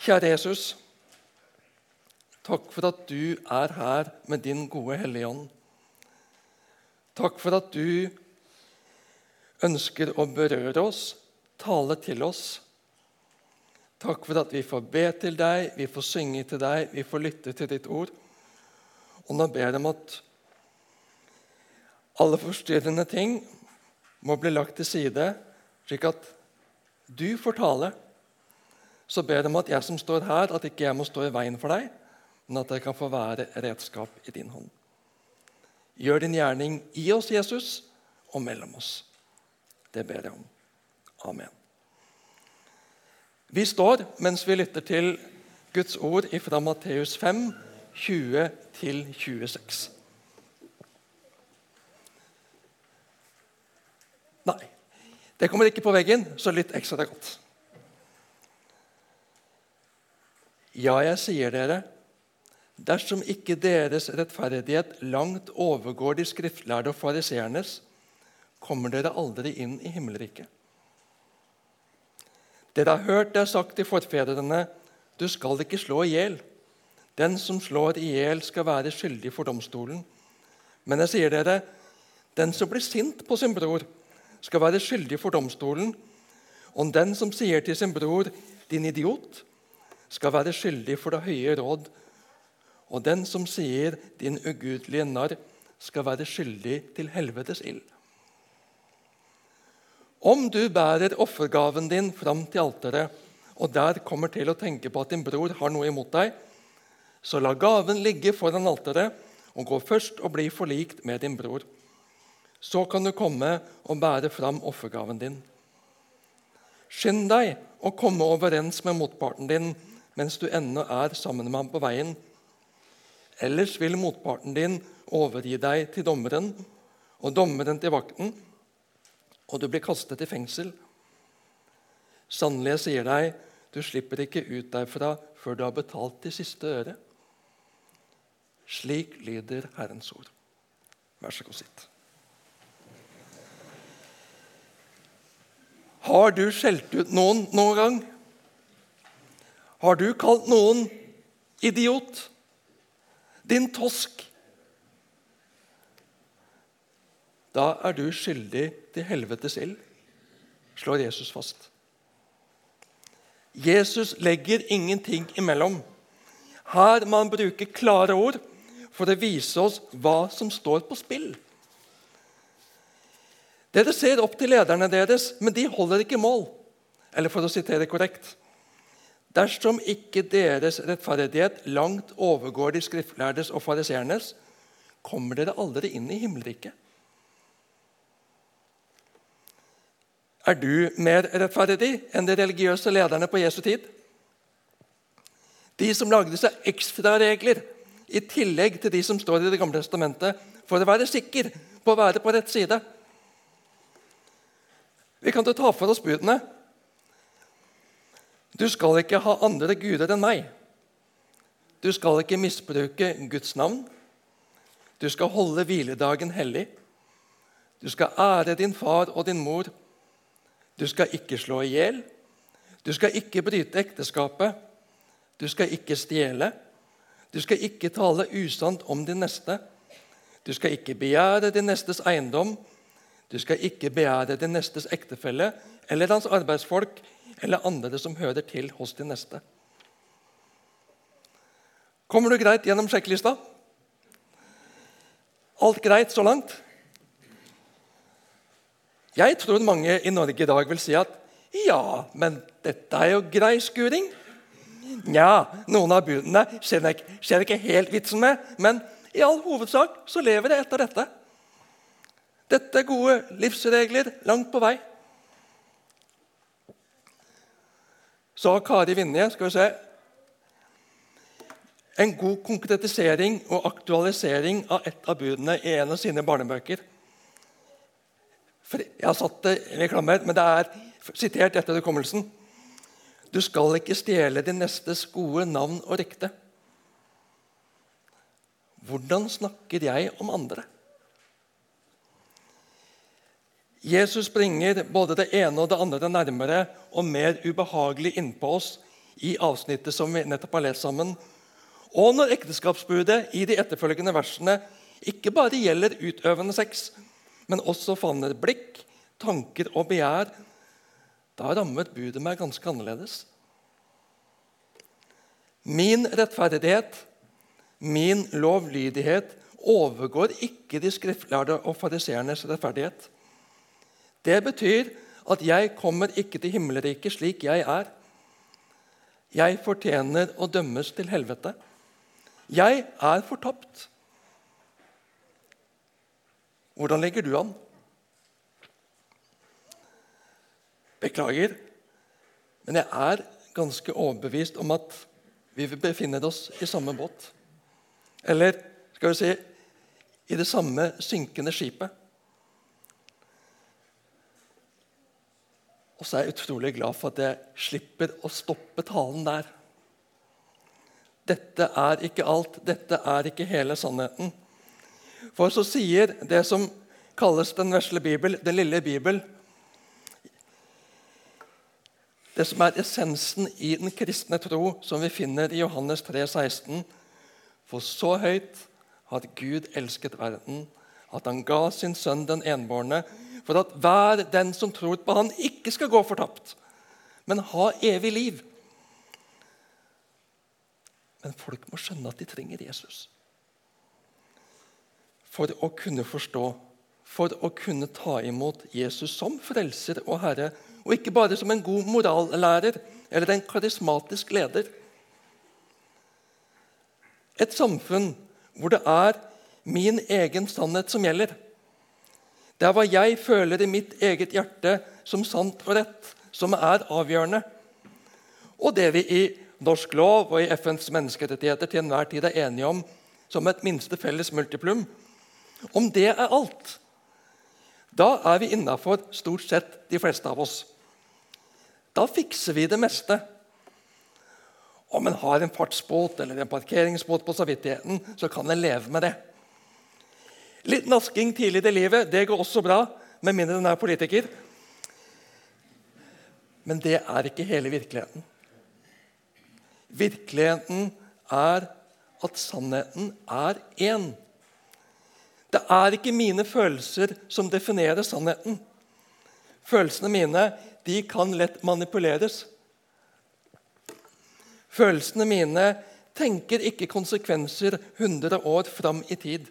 Kjære Jesus. Takk for at du er her med din gode Hellige Ånd. Takk for at du ønsker å berøre oss, tale til oss. Takk for at vi får be til deg, vi får synge til deg, vi får lytte til ditt ord. Og nå ber jeg om at alle forstyrrende ting må bli lagt til side, slik at du får tale. Så ber jeg om at jeg som står her, at ikke jeg må stå i veien for deg, men at jeg kan få være redskap i din hånd. Gjør din gjerning i oss, Jesus, og mellom oss. Det ber jeg om. Amen. Vi står mens vi lytter til Guds ord fra Matteus 5, 20-26. Nei, det kommer ikke på veggen, så lytt ekstra godt. Ja, jeg sier dere, dersom ikke deres rettferdighet langt overgår de skriftlærde og fariseernes, kommer dere aldri inn i himmelriket. Dere har hørt det er sagt til forfedrene, du skal ikke slå i hjel. Den som slår i hjel, skal være skyldig for domstolen. Men jeg sier dere, den som blir sint på sin bror, skal være skyldig for domstolen. Og den som sier til sin bror, din idiot, skal være skyldig for det høye råd. Og den som sier 'din ugudelige narr', skal være skyldig til helvetes ild. Om du bærer offergaven din fram til alteret, og der kommer til å tenke på at din bror har noe imot deg, så la gaven ligge foran alteret, og gå først og bli forlikt med din bror. Så kan du komme og bære fram offergaven din. Skynd deg å komme overens med motparten din mens du ennå er sammen med ham på veien. Ellers vil motparten din overgi deg til dommeren og dommeren til vakten, og du blir kastet i fengsel. Sannelig, jeg sier deg, du slipper ikke ut derfra før du har betalt de siste øre. Slik lyder Herrens ord. Vær så god, sitt. Har du skjelt ut noen noen gang? Har du kalt noen idiot? Din tosk? Da er du skyldig til helvetes ild, slår Jesus fast. Jesus legger ingenting imellom. Her må han bruke klare ord for å vise oss hva som står på spill. Dere ser opp til lederne deres, men de holder ikke mål. Eller for å sitere korrekt Dersom ikke deres rettferdighet langt overgår de skriftlærdes og fariseernes, kommer dere aldri inn i himmelriket. Er du mer rettferdig enn de religiøse lederne på Jesu tid? De som lagde seg ekstraregler i tillegg til de som står i Det gamle testamentet, for å være sikker på å være på rett side. Vi kan ta for oss budene. Du skal ikke ha andre guder enn meg. Du skal ikke misbruke Guds navn. Du skal holde hviledagen hellig. Du skal ære din far og din mor. Du skal ikke slå i hjel. Du skal ikke bryte ekteskapet. Du skal ikke stjele. Du skal ikke tale usant om din neste. Du skal ikke begjære din nestes eiendom. Du skal ikke begjære din nestes ektefelle eller hans arbeidsfolk eller andre som hører til hos din neste. Kommer du greit gjennom sjekklista? Alt greit så langt? Jeg tror mange i Norge i dag vil si at ja, men dette er jo grei skuring. Nja, noen av budene ser jeg, ser jeg ikke helt vitsen med, men i all hovedsak så lever jeg etter dette. Dette er gode livsregler langt på vei. Så har Kari Vinje skal vi se, en god konkretisering og aktualisering av et av budene i en av sine barnebøker. Jeg har satt det i klammer, men det er sitert etter hukommelsen. Du skal ikke stjele din nestes gode navn og rykte. Hvordan snakker jeg om andre? Jesus bringer både det ene og det andre nærmere og mer ubehagelig innpå oss i avsnittet som vi nettopp har lest sammen. Og når ekteskapsbudet i de etterfølgende versene ikke bare gjelder utøvende sex, men også favner blikk, tanker og begjær, da rammer budet meg ganske annerledes. Min rettferdighet, min lovlydighet, overgår ikke de skriftlærde og fariseernes rettferdighet. Det betyr at jeg kommer ikke til himmelriket slik jeg er. Jeg fortjener å dømmes til helvete. Jeg er fortapt. Hvordan legger du an? Beklager, men jeg er ganske overbevist om at vi befinner oss i samme båt. Eller skal vi si i det samme synkende skipet. Og så er jeg utrolig glad for at jeg slipper å stoppe talen der. Dette er ikke alt, dette er ikke hele sannheten. For så sier det som kalles den vesle bibel, den lille bibel Det som er essensen i den kristne tro, som vi finner i Johannes 3, 16. For så høyt har Gud elsket verden, at han ga sin sønn den enbårne, for at hver den som tror på han ikke skal gå fortapt, men ha evig liv. Men folk må skjønne at de trenger Jesus. For å kunne forstå, for å kunne ta imot Jesus som frelser og herre, og ikke bare som en god morallærer eller en karismatisk leder. Et samfunn hvor det er min egen sannhet som gjelder. Det er hva jeg føler i mitt eget hjerte som sant og rett, som er avgjørende. Og det vi i norsk lov og i FNs menneskerettigheter til enhver tid er enige om som et minste felles multiplum. Om det er alt, da er vi innafor stort sett de fleste av oss. Da fikser vi det meste. Om en har en fartsbåt eller en parkeringsbåt på samvittigheten, så kan en leve med det. Litt nasking tidlig i livet det går også bra, med mindre den er politiker. Men det er ikke hele virkeligheten. Virkeligheten er at sannheten er én. Det er ikke mine følelser som definerer sannheten. Følelsene mine de kan lett manipuleres. Følelsene mine tenker ikke konsekvenser 100 år fram i tid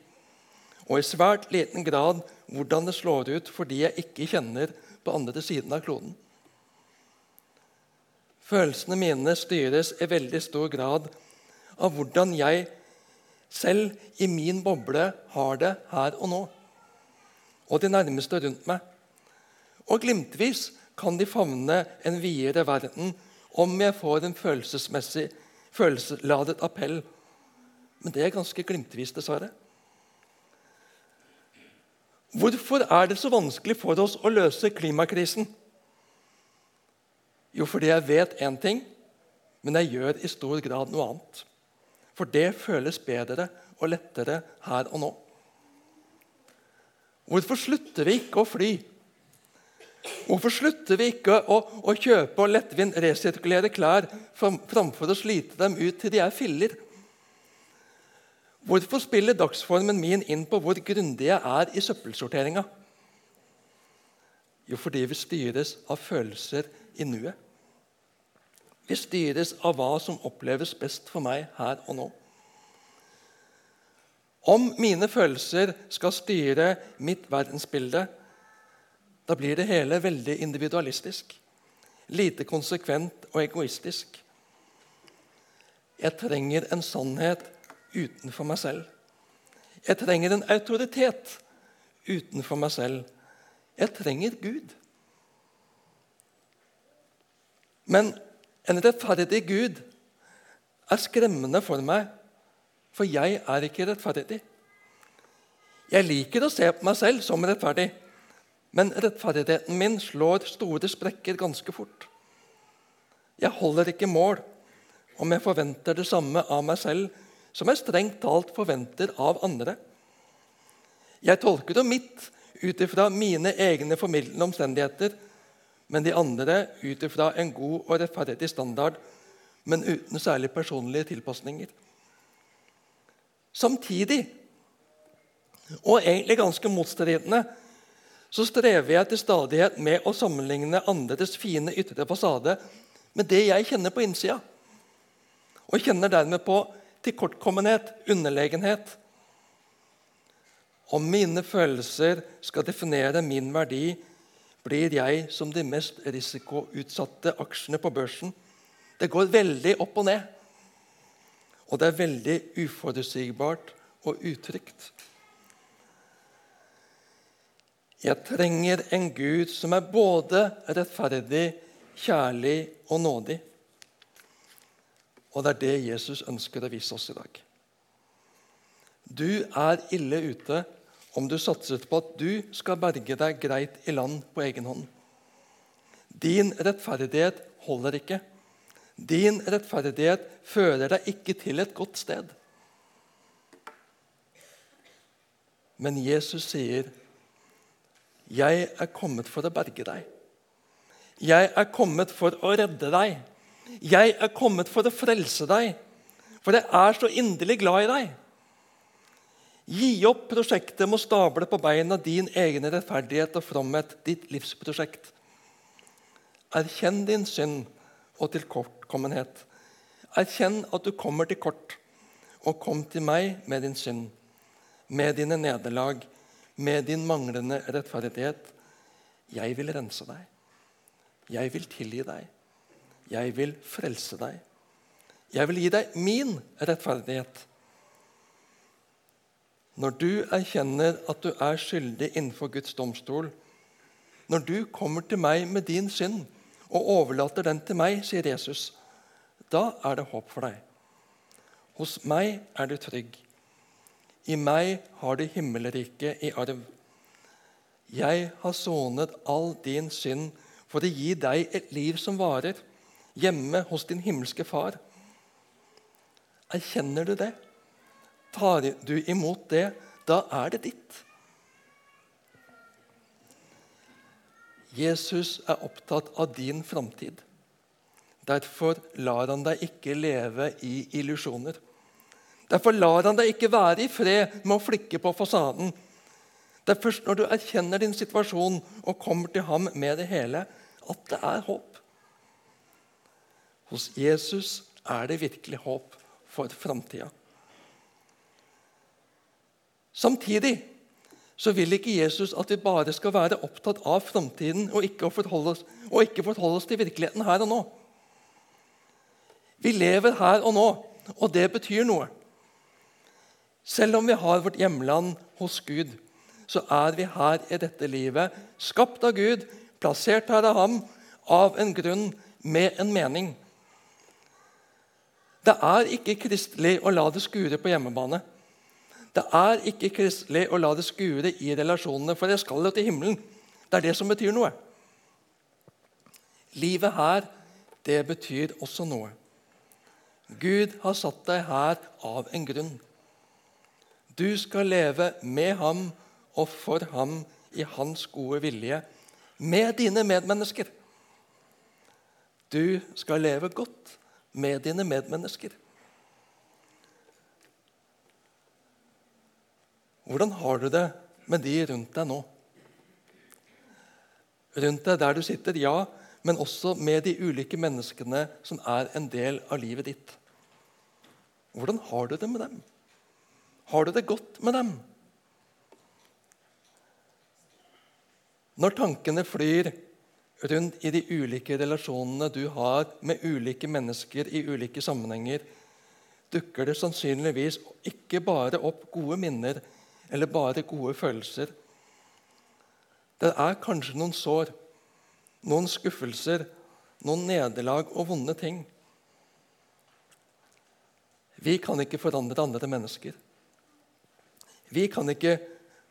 og i svært liten grad hvordan det slår ut for de jeg ikke kjenner på andre siden av kloden. Følelsene mine styres i veldig stor grad av hvordan jeg selv i min boble har det her og nå, og de nærmeste rundt meg. Og glimtvis kan de favne en videre verden om jeg får en følelsesmessig følelsesladet appell. Men det er ganske glimtvis, dessverre. Hvorfor er det så vanskelig for oss å løse klimakrisen? Jo, fordi jeg vet én ting, men jeg gjør i stor grad noe annet. For det føles bedre og lettere her og nå. Hvorfor slutter vi ikke å fly? Hvorfor slutter vi ikke å, å kjøpe og lettvint resirkulere klær framfor å slite dem ut til de er filler? Hvorfor spiller dagsformen min inn på hvor grundig jeg er i søppelsorteringa? Jo, fordi vi styres av følelser i nuet. Vi styres av hva som oppleves best for meg her og nå. Om mine følelser skal styre mitt verdensbilde, da blir det hele veldig individualistisk. Lite konsekvent og egoistisk. Jeg trenger en sannhet utenfor meg selv. Jeg trenger en autoritet utenfor meg selv. Jeg trenger Gud. Men en rettferdig Gud er skremmende for meg, for jeg er ikke rettferdig. Jeg liker å se på meg selv som rettferdig, men rettferdigheten min slår store sprekker ganske fort. Jeg holder ikke mål om jeg forventer det samme av meg selv som jeg strengt talt forventer av andre. Jeg tolker det mitt ut ifra mine egne formidlende omstendigheter, men de andre ut ifra en god og rettferdig standard men uten særlig personlige tilpasninger. Samtidig, og egentlig ganske motstridende, så strever jeg til stadighet med å sammenligne andres fine ytre fasade med det jeg kjenner på innsida. Og kjenner dermed på tilkortkommenhet, underlegenhet. Om mine følelser skal definere min verdi, blir jeg som de mest risikoutsatte aksjene på børsen. Det går veldig opp og ned. Og det er veldig uforutsigbart og utrygt. Jeg trenger en Gud som er både rettferdig, kjærlig og nådig. Og det er det Jesus ønsker å vise oss i dag. Du er ille ute om du satset på at du skal berge deg greit i land på egen hånd. Din rettferdighet holder ikke. Din rettferdighet fører deg ikke til et godt sted. Men Jesus sier, 'Jeg er kommet for å berge deg.' 'Jeg er kommet for å redde deg.' 'Jeg er kommet for å frelse deg.' For jeg er så inderlig glad i deg. Gi opp prosjektet med å stable på beina din egen rettferdighet og fromhet, ditt livsprosjekt. Erkjenn din synd og tilkortkommenhet. Erkjenn at du kommer til kort, og kom til meg med din synd, med dine nederlag, med din manglende rettferdighet. Jeg vil rense deg. Jeg vil tilgi deg. Jeg vil frelse deg. Jeg vil gi deg min rettferdighet. Når du erkjenner at du er skyldig innenfor Guds domstol, når du kommer til meg med din synd og overlater den til meg, sier Jesus, da er det håp for deg. Hos meg er du trygg. I meg har du himmelriket i arv. Jeg har sonet all din synd for å gi deg et liv som varer, hjemme hos din himmelske far. Erkjenner du det? Tar du imot det, da er det ditt. Jesus er opptatt av din framtid. Derfor lar han deg ikke leve i illusjoner. Derfor lar han deg ikke være i fred med å flikke på fasaden. Det er først når du erkjenner din situasjon og kommer til ham med det hele, at det er håp. Hos Jesus er det virkelig håp for framtida. Samtidig så vil ikke Jesus at vi bare skal være opptatt av framtiden og og ikke forholde oss til virkeligheten her og nå. Vi lever her og nå, og det betyr noe. Selv om vi har vårt hjemland hos Gud, så er vi her i dette livet, skapt av Gud, plassert her av ham, av en grunn, med en mening. Det er ikke kristelig å la det skure på hjemmebane. Det er ikke kristelig å la det skure i relasjonene, for jeg skal jo til himmelen. Det er det som betyr noe. Livet her, det betyr også noe. Gud har satt deg her av en grunn. Du skal leve med ham og for ham i hans gode vilje, med dine medmennesker. Du skal leve godt med dine medmennesker. Hvordan har du det med de rundt deg nå? Rundt deg der du sitter, ja, men også med de ulike menneskene som er en del av livet ditt. Hvordan har du det med dem? Har du det godt med dem? Når tankene flyr rundt i de ulike relasjonene du har med ulike mennesker i ulike sammenhenger, dukker det sannsynligvis ikke bare opp gode minner eller bare gode følelser. Det er kanskje noen sår, noen skuffelser, noen nederlag og vonde ting. Vi kan ikke forandre andre mennesker. Vi kan ikke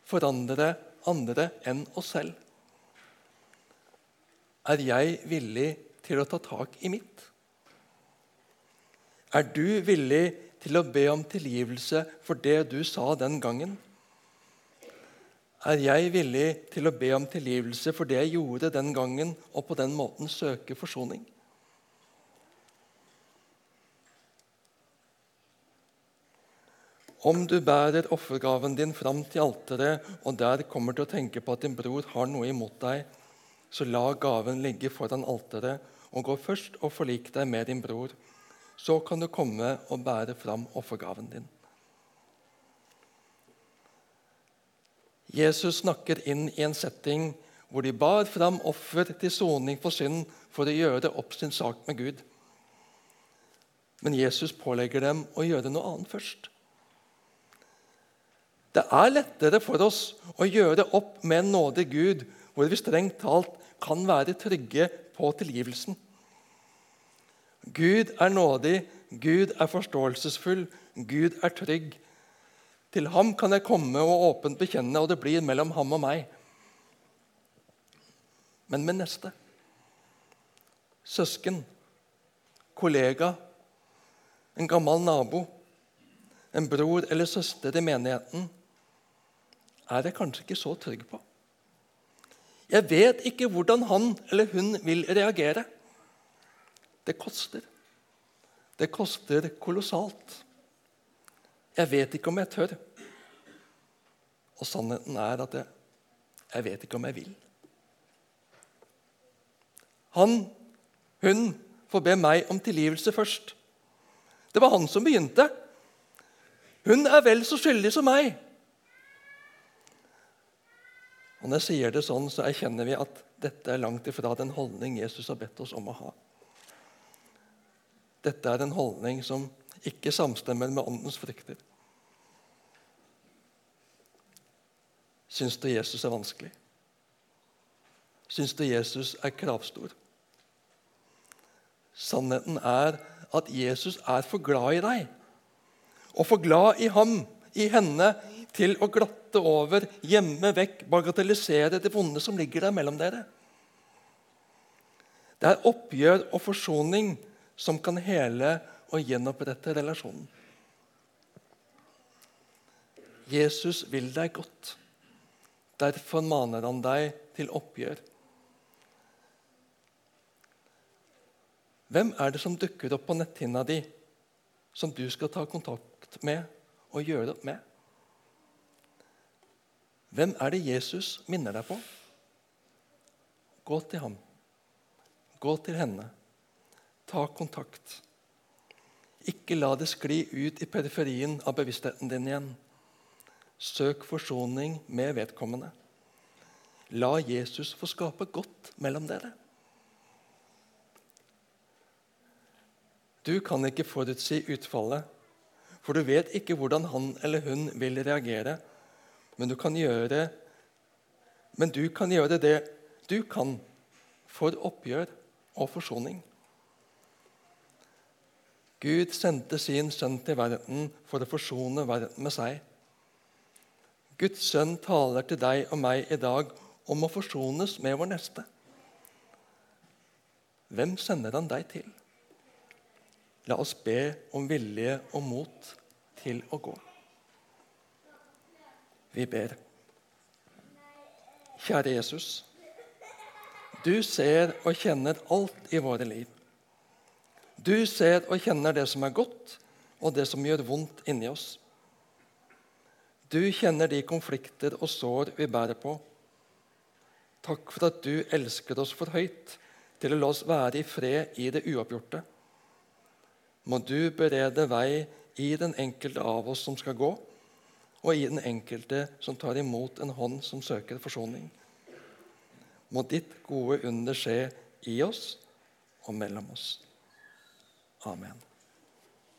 forandre andre enn oss selv. Er jeg villig til å ta tak i mitt? Er du villig til å be om tilgivelse for det du sa den gangen? Er jeg villig til å be om tilgivelse for det jeg gjorde den gangen, og på den måten søke forsoning? Om du bærer offergaven din fram til alteret og der kommer til å tenke på at din bror har noe imot deg, så la gaven ligge foran alteret og gå først og forlik deg med din bror. Så kan du komme og bære fram offergaven din. Jesus snakker inn i en setting hvor de bar fram offer til soning for synd for å gjøre opp sin sak med Gud. Men Jesus pålegger dem å gjøre noe annet først. Det er lettere for oss å gjøre opp med en nådig Gud hvor vi strengt talt kan være trygge på tilgivelsen. Gud er nådig, Gud er forståelsesfull, Gud er trygg. Til ham kan jeg komme og åpent bekjenne, og det blir mellom ham og meg. Men med neste søsken, kollega, en gammel nabo, en bror eller søster i menigheten er jeg kanskje ikke så trygg på. Jeg vet ikke hvordan han eller hun vil reagere. Det koster. Det koster kolossalt. Jeg vet ikke om jeg tør. Og sannheten er at jeg, jeg vet ikke om jeg vil. Han, hun, får be meg om tilgivelse først. Det var han som begynte. Hun er vel så skyldig som meg. Og Når jeg sier det sånn, så erkjenner vi at dette er langt ifra den holdning Jesus har bedt oss om å ha. Dette er en holdning som ikke samstemmer med åndens frykter. Syns du Jesus er vanskelig? Syns du Jesus er kravstor? Sannheten er at Jesus er for glad i deg, og for glad i ham, i henne, til å glatte over, gjemme vekk, bagatellisere det vonde som ligger der mellom dere. Det er oppgjør og forsoning som kan hele og gjenopprette relasjonen. Jesus vil deg godt. Derfor maner han deg til oppgjør. Hvem er det som dukker opp på netthinna di, som du skal ta kontakt med og gjøre opp med? Hvem er det Jesus minner deg på? Gå til ham. Gå til henne. Ta kontakt. Ikke la det skli ut i periferien av bevisstheten din igjen. Søk forsoning med vedkommende. La Jesus få skape godt mellom dere. Du kan ikke forutsi utfallet, for du vet ikke hvordan han eller hun vil reagere men du kan gjøre men du kan gjøre det du kan for oppgjør og forsoning. Gud sendte sin sønn til verden for å forsone verden med seg. Guds sønn taler til deg og meg i dag om å forsones med vår neste. Hvem sender han deg til? La oss be om vilje og mot til å gå. Vi ber. Kjære Jesus. Du ser og kjenner alt i våre liv. Du ser og kjenner det som er godt, og det som gjør vondt inni oss. Du kjenner de konflikter og sår vi bærer på. Takk for at du elsker oss for høyt til å la oss være i fred i det uoppgjorte. Må du berede vei i den enkelte av oss som skal gå, og i den enkelte som tar imot en hånd som søker forsoning. Må ditt gode under skje i oss og mellom oss. Amen.